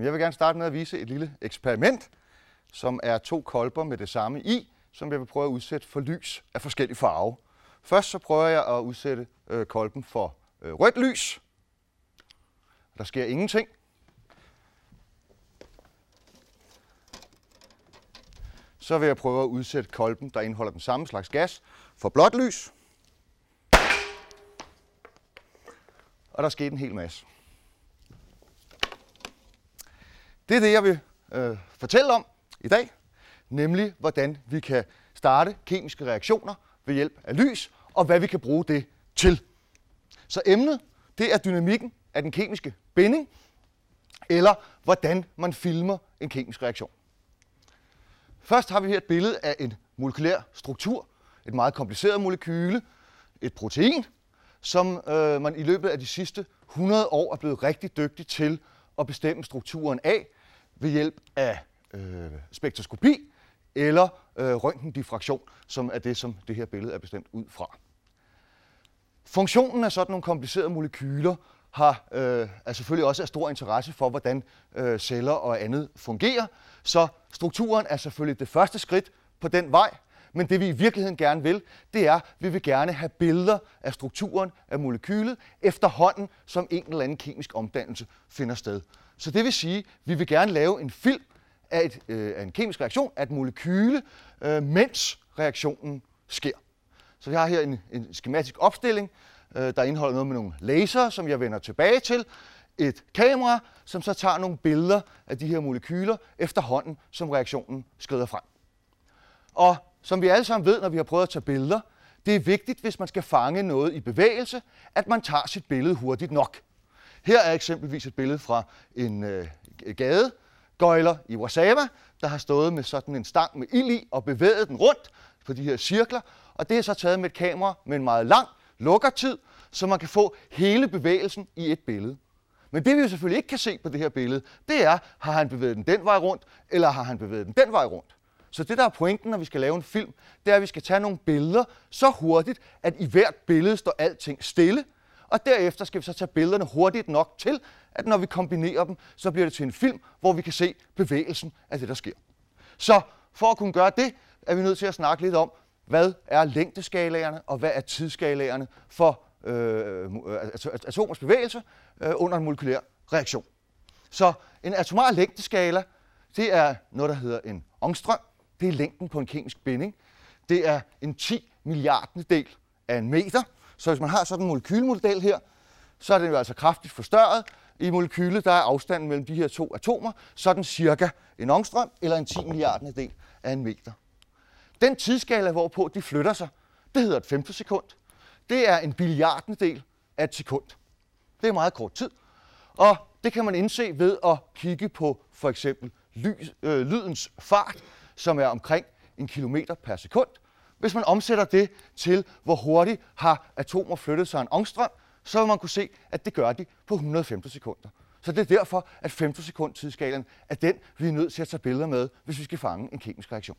Jeg vil gerne starte med at vise et lille eksperiment, som er to kolber med det samme i, som jeg vil prøve at udsætte for lys af forskellig farve. Først så prøver jeg at udsætte øh, kolben for øh, rødt lys. Der sker ingenting. Så vil jeg prøve at udsætte kolben, der indeholder den samme slags gas, for blåt lys. Og der skete en hel masse. Det er det, jeg vil øh, fortælle om i dag, nemlig hvordan vi kan starte kemiske reaktioner ved hjælp af lys, og hvad vi kan bruge det til. Så emnet, det er dynamikken af den kemiske binding, eller hvordan man filmer en kemisk reaktion. Først har vi her et billede af en molekylær struktur, et meget kompliceret molekyle, et protein, som øh, man i løbet af de sidste 100 år er blevet rigtig dygtig til at bestemme strukturen af ved hjælp af øh, spektroskopi eller øh, røntgendiffraktion, som er det, som det her billede er bestemt ud fra. Funktionen af sådan nogle komplicerede molekyler har øh, er selvfølgelig også af stor interesse for, hvordan øh, celler og andet fungerer. Så strukturen er selvfølgelig det første skridt på den vej, men det vi i virkeligheden gerne vil, det er, at vi vil gerne have billeder af strukturen af molekylet efterhånden, som en eller anden kemisk omdannelse finder sted. Så det vil sige, at vi vil gerne lave en film af, et, øh, af en kemisk reaktion, af et molekyle, øh, mens reaktionen sker. Så vi har her en, en skematisk opstilling, øh, der indeholder noget med nogle laser, som jeg vender tilbage til, et kamera, som så tager nogle billeder af de her molekyler efterhånden, som reaktionen skrider frem. Og som vi alle sammen ved, når vi har prøvet at tage billeder, det er vigtigt, hvis man skal fange noget i bevægelse, at man tager sit billede hurtigt nok. Her er eksempelvis et billede fra en øh, gade, gøjler i Warszawa, der har stået med sådan en stang med ild i og bevæget den rundt på de her cirkler. Og det er så taget med et kamera med en meget lang lukkertid, så man kan få hele bevægelsen i et billede. Men det vi jo selvfølgelig ikke kan se på det her billede, det er, har han bevæget den den vej rundt, eller har han bevæget den den vej rundt. Så det, der er pointen, når vi skal lave en film, det er, at vi skal tage nogle billeder så hurtigt, at i hvert billede står alting stille, og derefter skal vi så tage billederne hurtigt nok til, at når vi kombinerer dem, så bliver det til en film, hvor vi kan se bevægelsen af det, der sker. Så for at kunne gøre det, er vi nødt til at snakke lidt om, hvad er længdeskalaerne, og hvad er tidsskalaerne for øh, øh atomers bevægelse øh, under en molekylær reaktion. Så en atomar længdeskala, det er noget, der hedder en ångstrøm. Det er længden på en kemisk binding. Det er en 10 milliardende del af en meter. Så hvis man har sådan en molekylmodel her, så er den jo altså kraftigt forstørret. I molekylet der er afstanden mellem de her to atomer, så den cirka en ångstrøm eller en 10 milliardende del af en meter. Den tidsskala, hvorpå de flytter sig, det hedder et femtesekund. Det er en billiardende del af et sekund. Det er meget kort tid. Og det kan man indse ved at kigge på for eksempel lys, øh, lydens fart, som er omkring en kilometer per sekund. Hvis man omsætter det til, hvor hurtigt har atomer flyttet sig en ångstrøm, så vil man kunne se, at det gør de på 150 sekunder. Så det er derfor, at 50 sekund tidsskalen er den, vi er nødt til at tage billeder med, hvis vi skal fange en kemisk reaktion.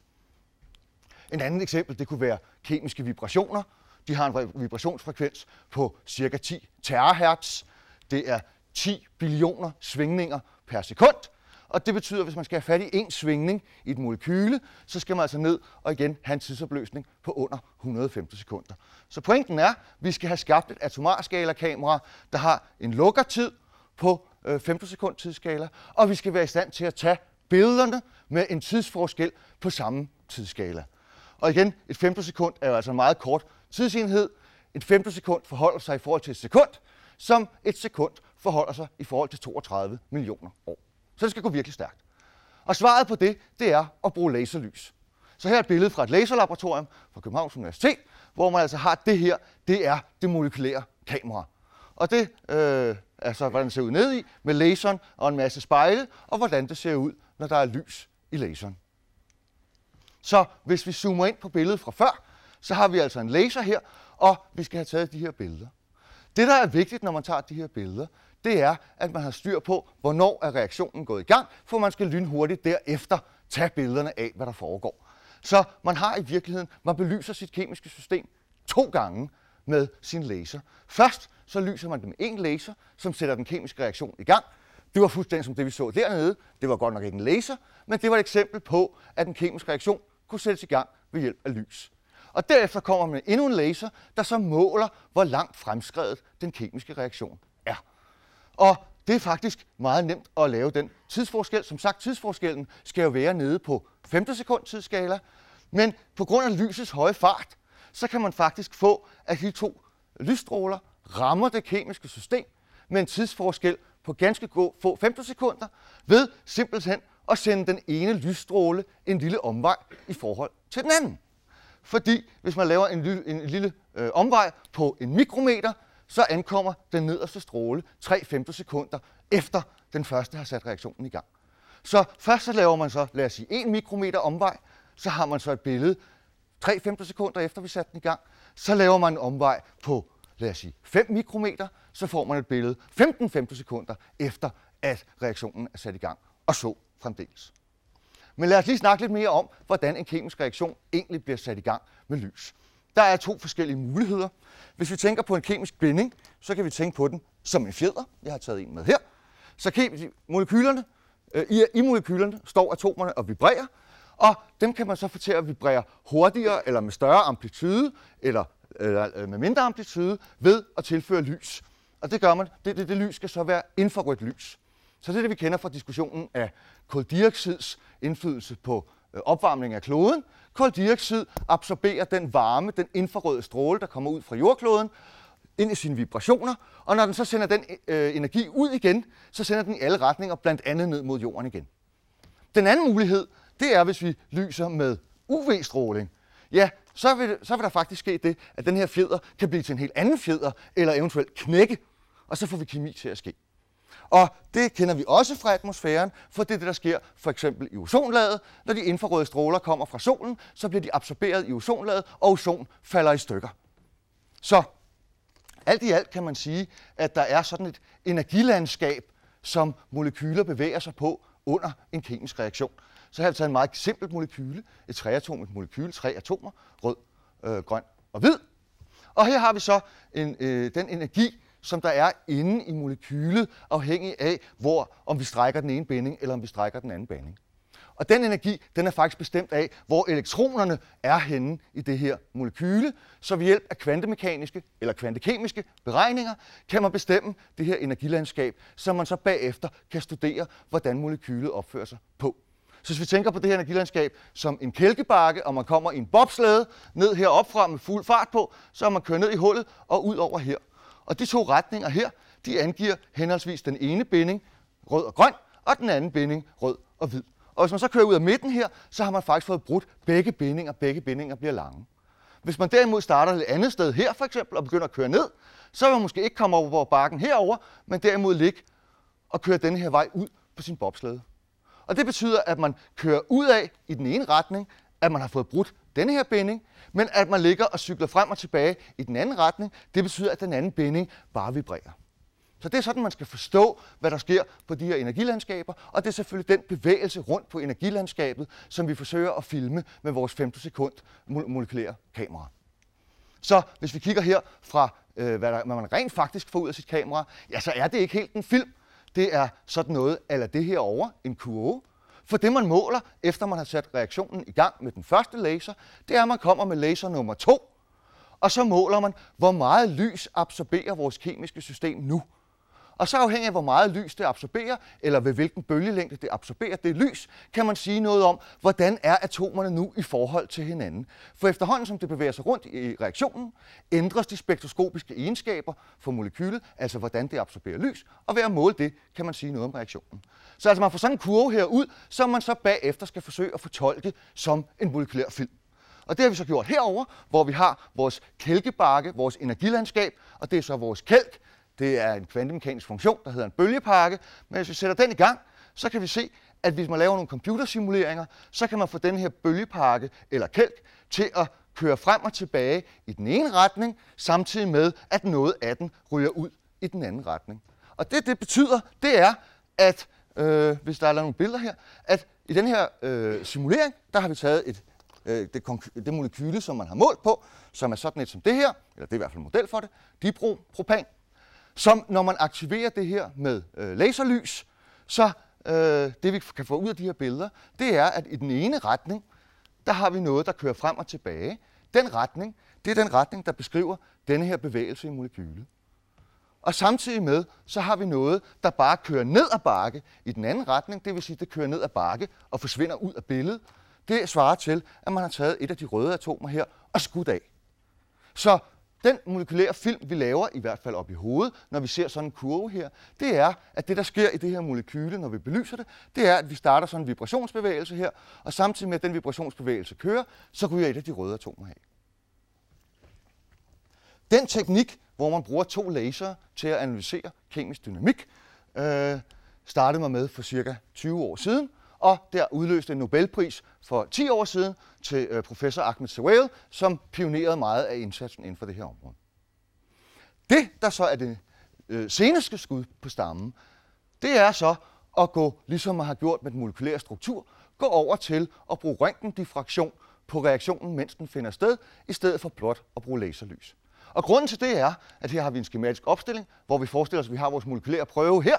En anden eksempel, det kunne være kemiske vibrationer. De har en vibrationsfrekvens på ca. 10 terahertz. Det er 10 billioner svingninger per sekund. Og det betyder, at hvis man skal have fat i en svingning i et molekyle, så skal man altså ned og igen have en tidsopløsning på under 150 sekunder. Så pointen er, at vi skal have skabt et atomarskala-kamera, der har en lukkertid på øh, 15 sekund tidsskala, og vi skal være i stand til at tage billederne med en tidsforskel på samme tidsskala. Og igen, et 15 sekund er jo altså en meget kort tidsenhed. Et 15 sekund forholder sig i forhold til et sekund, som et sekund forholder sig i forhold til 32 millioner år. Så det skal gå virkelig stærkt. Og svaret på det, det er at bruge laserlys. Så her er et billede fra et laserlaboratorium fra Københavns Universitet, hvor man altså har det her, det er det molekylære kamera. Og det øh, er så, hvordan det ser ud ned i, med laseren og en masse spejle, og hvordan det ser ud, når der er lys i laseren. Så hvis vi zoomer ind på billedet fra før, så har vi altså en laser her, og vi skal have taget de her billeder. Det, der er vigtigt, når man tager de her billeder, det er, at man har styr på, hvornår er reaktionen gået i gang, for man skal lynhurtigt derefter tage billederne af, hvad der foregår. Så man har i virkeligheden, man belyser sit kemiske system to gange med sin laser. Først så lyser man det med en laser, som sætter den kemiske reaktion i gang. Det var fuldstændig som det, vi så dernede. Det var godt nok ikke en laser, men det var et eksempel på, at en kemisk reaktion kunne sættes i gang ved hjælp af lys. Og derefter kommer man endnu en laser, der så måler, hvor langt fremskrevet den kemiske reaktion. Og det er faktisk meget nemt at lave den tidsforskel. Som sagt, tidsforskellen skal jo være nede på 5. sekund tidsskala, men på grund af lysets høje fart, så kan man faktisk få, at de to lysstråler rammer det kemiske system med en tidsforskel på ganske få 15 sekunder, ved simpelthen at sende den ene lysstråle en lille omvej i forhold til den anden. Fordi hvis man laver en, lille, en lille øh, omvej på en mikrometer, så ankommer den nederste stråle 3-15 sekunder efter den første har sat reaktionen i gang. Så først så laver man så, lad os sige, 1 mikrometer omvej, så har man så et billede 3-15 sekunder efter vi satte den i gang. Så laver man en omvej på, lad os sige, 5 mikrometer, så får man et billede 15-15 sekunder efter, at reaktionen er sat i gang, og så fremdeles. Men lad os lige snakke lidt mere om, hvordan en kemisk reaktion egentlig bliver sat i gang med lys. Der er to forskellige muligheder. Hvis vi tænker på en kemisk binding, så kan vi tænke på den som en fjeder. Jeg har taget en med her. Så molekylerne, øh, i, i molekylerne står atomerne og vibrerer, og dem kan man så få til at vibrere hurtigere eller med større amplitude, eller, eller øh, med mindre amplitude, ved at tilføre lys. Og det gør man. Det, det, det lys skal så være infrarødt lys. Så det er det, vi kender fra diskussionen af koldioxids indflydelse på Øh, opvarmning af kloden. Koldioxid absorberer den varme, den infrarøde stråle, der kommer ud fra jordkloden, ind i sine vibrationer, og når den så sender den øh, energi ud igen, så sender den i alle retninger, blandt andet ned mod jorden igen. Den anden mulighed, det er, hvis vi lyser med UV-stråling. Ja, så vil, så vil der faktisk ske det, at den her fjeder kan blive til en helt anden fjeder, eller eventuelt knække, og så får vi kemi til at ske. Og det kender vi også fra atmosfæren, for det er det, der sker for eksempel i ozonlaget. Når de infrarøde stråler kommer fra solen, så bliver de absorberet i ozonlaget, og ozon falder i stykker. Så alt i alt kan man sige, at der er sådan et energilandskab, som molekyler bevæger sig på under en kemisk reaktion. Så har vi taget en meget simpelt molekyle, et treatomet molekyle, tre atomer, rød, øh, grøn og hvid. Og her har vi så en, øh, den energi, som der er inde i molekylet, afhængig af, hvor, om vi strækker den ene binding, eller om vi strækker den anden binding. Og den energi, den er faktisk bestemt af, hvor elektronerne er henne i det her molekyle. Så ved hjælp af kvantemekaniske eller kvantekemiske beregninger, kan man bestemme det her energilandskab, så man så bagefter kan studere, hvordan molekylet opfører sig på. Så hvis vi tænker på det her energilandskab som en kælkebakke, og man kommer i en bobslæde ned heroppe fra med fuld fart på, så er man kørt ned i hullet og ud over her. Og de to retninger her, de angiver henholdsvis den ene binding, rød og grøn, og den anden binding, rød og hvid. Og hvis man så kører ud af midten her, så har man faktisk fået brudt begge bindinger. Begge bindinger bliver lange. Hvis man derimod starter et andet sted her for eksempel og begynder at køre ned, så vil man måske ikke komme over på bakken herover, men derimod ligge og køre denne her vej ud på sin bobslede. Og det betyder, at man kører ud af i den ene retning, at man har fået brudt denne her binding, men at man ligger og cykler frem og tilbage i den anden retning, det betyder, at den anden binding bare vibrerer. Så det er sådan, man skal forstå, hvad der sker på de her energilandskaber, og det er selvfølgelig den bevægelse rundt på energilandskabet, som vi forsøger at filme med vores 15 sekund molekylære kamera. Så hvis vi kigger her fra, øh, hvad, der, hvad man rent faktisk får ud af sit kamera, ja, så er det ikke helt en film. Det er sådan noget, eller det her over, en kurve, for det, man måler, efter man har sat reaktionen i gang med den første laser, det er, at man kommer med laser nummer to, og så måler man, hvor meget lys absorberer vores kemiske system nu. Og så afhængig af, hvor meget lys det absorberer, eller ved hvilken bølgelængde det absorberer det lys, kan man sige noget om, hvordan er atomerne nu i forhold til hinanden. For efterhånden som det bevæger sig rundt i reaktionen, ændres de spektroskopiske egenskaber for molekylet, altså hvordan det absorberer lys, og ved at måle det, kan man sige noget om reaktionen. Så altså man får sådan en kurve her ud, som man så bagefter skal forsøge at fortolke som en molekylær film. Og det har vi så gjort herover, hvor vi har vores kælkebakke, vores energilandskab, og det er så vores kælk, det er en kvantemekanisk funktion, der hedder en bølgepakke. Men hvis vi sætter den i gang, så kan vi se, at hvis man laver nogle computersimuleringer, så kan man få den her bølgepakke eller kælk til at køre frem og tilbage i den ene retning, samtidig med, at noget af den ryger ud i den anden retning. Og det, det betyder, det er, at øh, hvis der er nogle billeder her, at i den her øh, simulering, der har vi taget et, øh, det, det molekyle, som man har målt på, som er sådan et som det her, eller det er i hvert fald en model for det, dipropan, som når man aktiverer det her med øh, laserlys, Så øh, det vi kan få ud af de her billeder, det er, at i den ene retning, der har vi noget, der kører frem og tilbage. Den retning, det er den retning, der beskriver denne her bevægelse i molekylet. Og samtidig med, så har vi noget, der bare kører ned ad bakke i den anden retning, det vil sige, det kører ned ad bakke og forsvinder ud af billedet. Det svarer til, at man har taget et af de røde atomer her og skudt af. Så den molekylære film, vi laver, i hvert fald op i hovedet, når vi ser sådan en kurve her, det er, at det, der sker i det her molekyle, når vi belyser det, det er, at vi starter sådan en vibrationsbevægelse her, og samtidig med, at den vibrationsbevægelse kører, så ryger et af de røde atomer af. Den teknik, hvor man bruger to lasere til at analysere kemisk dynamik, øh, startede man med for cirka 20 år siden, og der udløste en Nobelpris for 10 år siden til øh, professor Ahmed Sewell, som pionerede meget af indsatsen inden for det her område. Det, der så er det øh, seneste skud på stammen, det er så at gå, ligesom man har gjort med den molekylære struktur, gå over til at bruge røntgendiffraktion på reaktionen, mens den finder sted, i stedet for blot at bruge laserlys. Og grunden til det er, at her har vi en skematisk opstilling, hvor vi forestiller os, at vi har vores molekylære prøve her.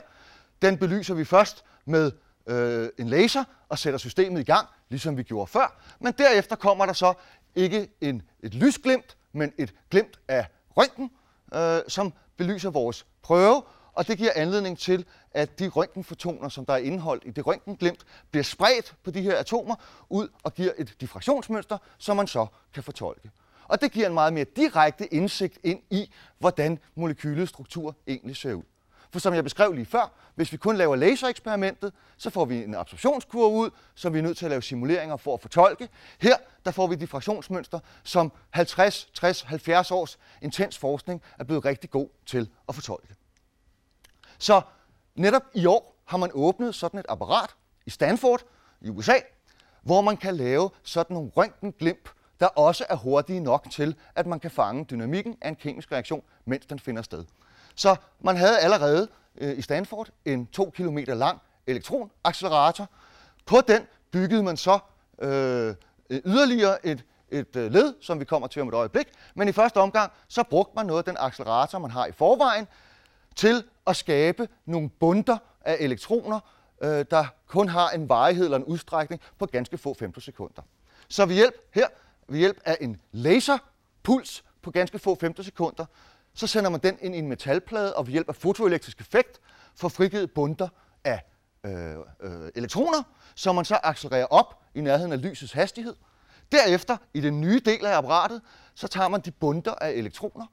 Den belyser vi først med øh, en laser og sætter systemet i gang, ligesom vi gjorde før. Men derefter kommer der så ikke en, et lysglimt, men et glimt af røntgen, øh, som belyser vores prøve, og det giver anledning til, at de røntgenfotoner, som der er indeholdt i det røntgenglimt, bliver spredt på de her atomer ud og giver et diffraktionsmønster, som man så kan fortolke. Og det giver en meget mere direkte indsigt ind i, hvordan molekylets struktur egentlig ser ud. For som jeg beskrev lige før, hvis vi kun laver lasereksperimentet, så får vi en absorptionskurve ud, som vi er nødt til at lave simuleringer for at fortolke. Her der får vi diffraktionsmønster, som 50, 60, 70 års intens forskning er blevet rigtig god til at fortolke. Så netop i år har man åbnet sådan et apparat i Stanford i USA, hvor man kan lave sådan nogle røntgenglimp, der også er hurtige nok til, at man kan fange dynamikken af en kemisk reaktion, mens den finder sted. Så man havde allerede øh, i Stanford en 2 km lang elektronaccelerator. På den byggede man så øh, yderligere et, et øh, led, som vi kommer til om et øjeblik. Men i første omgang, så brugte man noget af den accelerator, man har i forvejen, til at skabe nogle bunter af elektroner, øh, der kun har en varighed eller en udstrækning på ganske få femtosekunder. Så ved hjælp her, ved hjælp af en laserpuls på ganske få femtosekunder, så sender man den ind i en metalplade, og ved hjælp af fotoelektrisk effekt får frigivet bunter af øh, øh, elektroner, som man så accelererer op i nærheden af lysets hastighed. Derefter, i den nye del af apparatet, så tager man de bunter af elektroner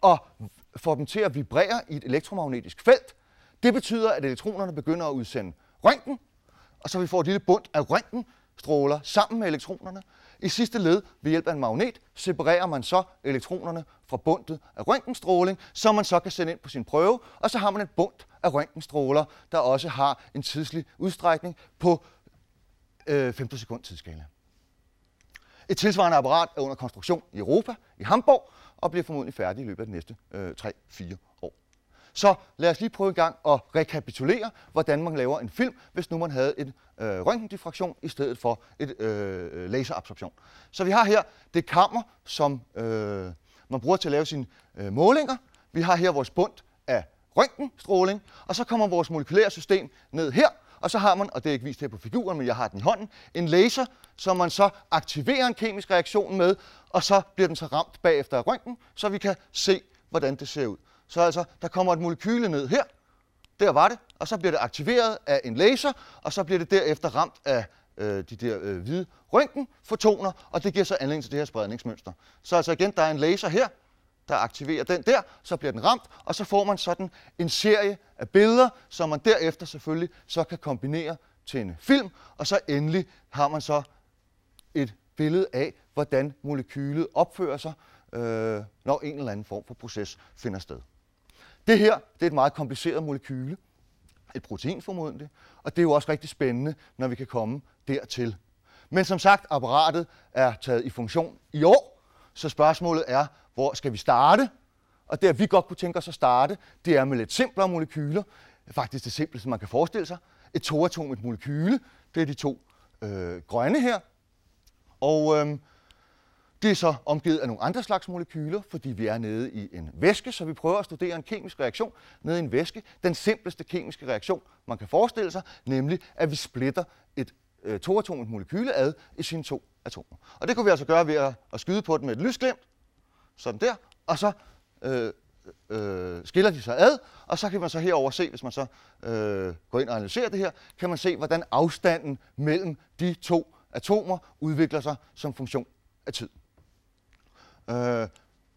og får dem til at vibrere i et elektromagnetisk felt. Det betyder, at elektronerne begynder at udsende røntgen, og så vi får et lille bundt af røntgenstråler sammen med elektronerne. I sidste led, ved hjælp af en magnet, separerer man så elektronerne fra bundet af røntgenstråling, som man så kan sende ind på sin prøve, og så har man et bundt af røntgenstråler, der også har en tidslig udstrækning på øh, 15 sekund tidsskala. Et tilsvarende apparat er under konstruktion i Europa, i Hamburg, og bliver formodentlig færdig i løbet af de næste øh, 3-4 år. Så lad os lige prøve en gang at rekapitulere, hvordan man laver en film, hvis nu man havde en øh, røntgendiffraktion i stedet for et øh, øh, laserabsorption. Så vi har her det kammer, som øh, man bruger til at lave sine øh, målinger. Vi har her vores bund af røntgenstråling, og så kommer vores molekylære system ned her, og så har man, og det er ikke vist her på figuren, men jeg har den i hånden, en laser, som man så aktiverer en kemisk reaktion med, og så bliver den så ramt bagefter af røntgen, så vi kan se, hvordan det ser ud. Så altså, der kommer et molekyle ned her, der var det, og så bliver det aktiveret af en laser, og så bliver det derefter ramt af øh, de der øh, hvide røntgenfotoner, og det giver så anledning til det her spredningsmønster. Så altså igen, der er en laser her, der aktiverer den der, så bliver den ramt, og så får man sådan en serie af billeder, som man derefter selvfølgelig så kan kombinere til en film, og så endelig har man så et billede af, hvordan molekylet opfører sig, øh, når en eller anden form for proces finder sted. Det her det er et meget kompliceret molekyle, et protein formodentlig, og det er jo også rigtig spændende, når vi kan komme dertil. Men som sagt, apparatet er taget i funktion i år, så spørgsmålet er, hvor skal vi starte? Og det, vi godt kunne tænke os at starte, det er med lidt simplere molekyler. Faktisk det simpleste, man kan forestille sig. Et toatomet molekyle, det er de to øh, grønne her. Og øh, det er så omgivet af nogle andre slags molekyler, fordi vi er nede i en væske, så vi prøver at studere en kemisk reaktion nede i en væske. Den simpleste kemiske reaktion, man kan forestille sig, nemlig at vi splitter et øh, toatomet molekyle ad i sine to atomer. Og det kunne vi altså gøre ved at, at skyde på den med et lysglimt, sådan der, og så øh, øh, skiller de sig ad, og så kan man så herover se, hvis man så øh, går ind og analyserer det her, kan man se, hvordan afstanden mellem de to atomer udvikler sig som funktion af tid. Øh,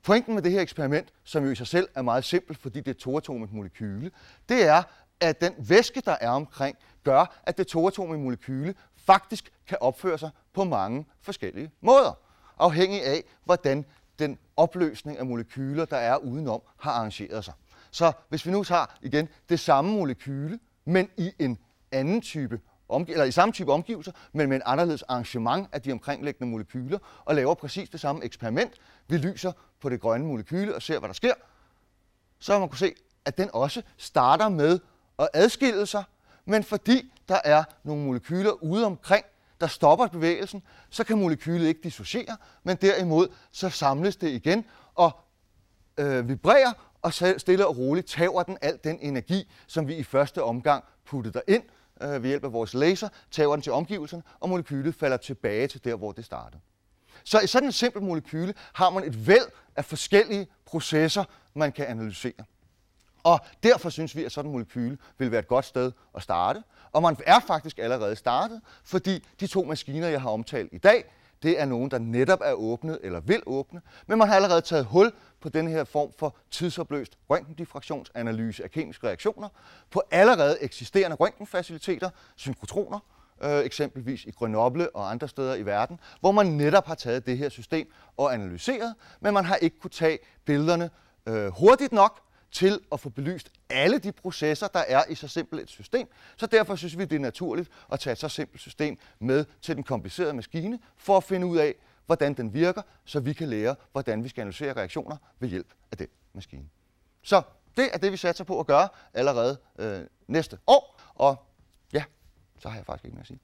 pointen med det her eksperiment, som jo i sig selv er meget simpelt, fordi det er toatomet molekyle, det er, at den væske, der er omkring, gør, at det toatomige molekyle faktisk kan opføre sig på mange forskellige måder, afhængig af, hvordan den opløsning af molekyler, der er udenom, har arrangeret sig. Så hvis vi nu tager igen det samme molekyle, men i en anden type omgiv- eller i samme type omgivelser, men med en anderledes arrangement af de omkringliggende molekyler, og laver præcis det samme eksperiment. Vi lyser på det grønne molekyle og ser, hvad der sker. Så har man kunne se, at den også starter med at adskille sig, men fordi der er nogle molekyler ude omkring, der stopper bevægelsen, så kan molekylet ikke dissociere, men derimod så samles det igen og øh, vibrerer, og stille og roligt tager den al den energi, som vi i første omgang puttede ind øh, ved hjælp af vores laser, tager den til omgivelserne, og molekylet falder tilbage til der, hvor det startede. Så i sådan en simpel molekyle har man et væld af forskellige processer, man kan analysere. Og derfor synes vi, at sådan en molekyle vil være et godt sted at starte. Og man er faktisk allerede startet, fordi de to maskiner, jeg har omtalt i dag, det er nogen, der netop er åbnet eller vil åbne, men man har allerede taget hul på den her form for tidsopløst røntgendiffraktionsanalyse af kemiske reaktioner på allerede eksisterende røntgenfaciliteter, synkrotroner, øh, eksempelvis i Grenoble og andre steder i verden, hvor man netop har taget det her system og analyseret, men man har ikke kunne tage billederne øh, hurtigt nok til at få belyst alle de processer, der er i så simpelt et system. Så derfor synes vi, det er naturligt at tage et så simpelt system med til den komplicerede maskine, for at finde ud af, hvordan den virker, så vi kan lære, hvordan vi skal analysere reaktioner ved hjælp af den maskine. Så det er det, vi satser på at gøre allerede øh, næste år. Og ja, så har jeg faktisk ikke mere at sige.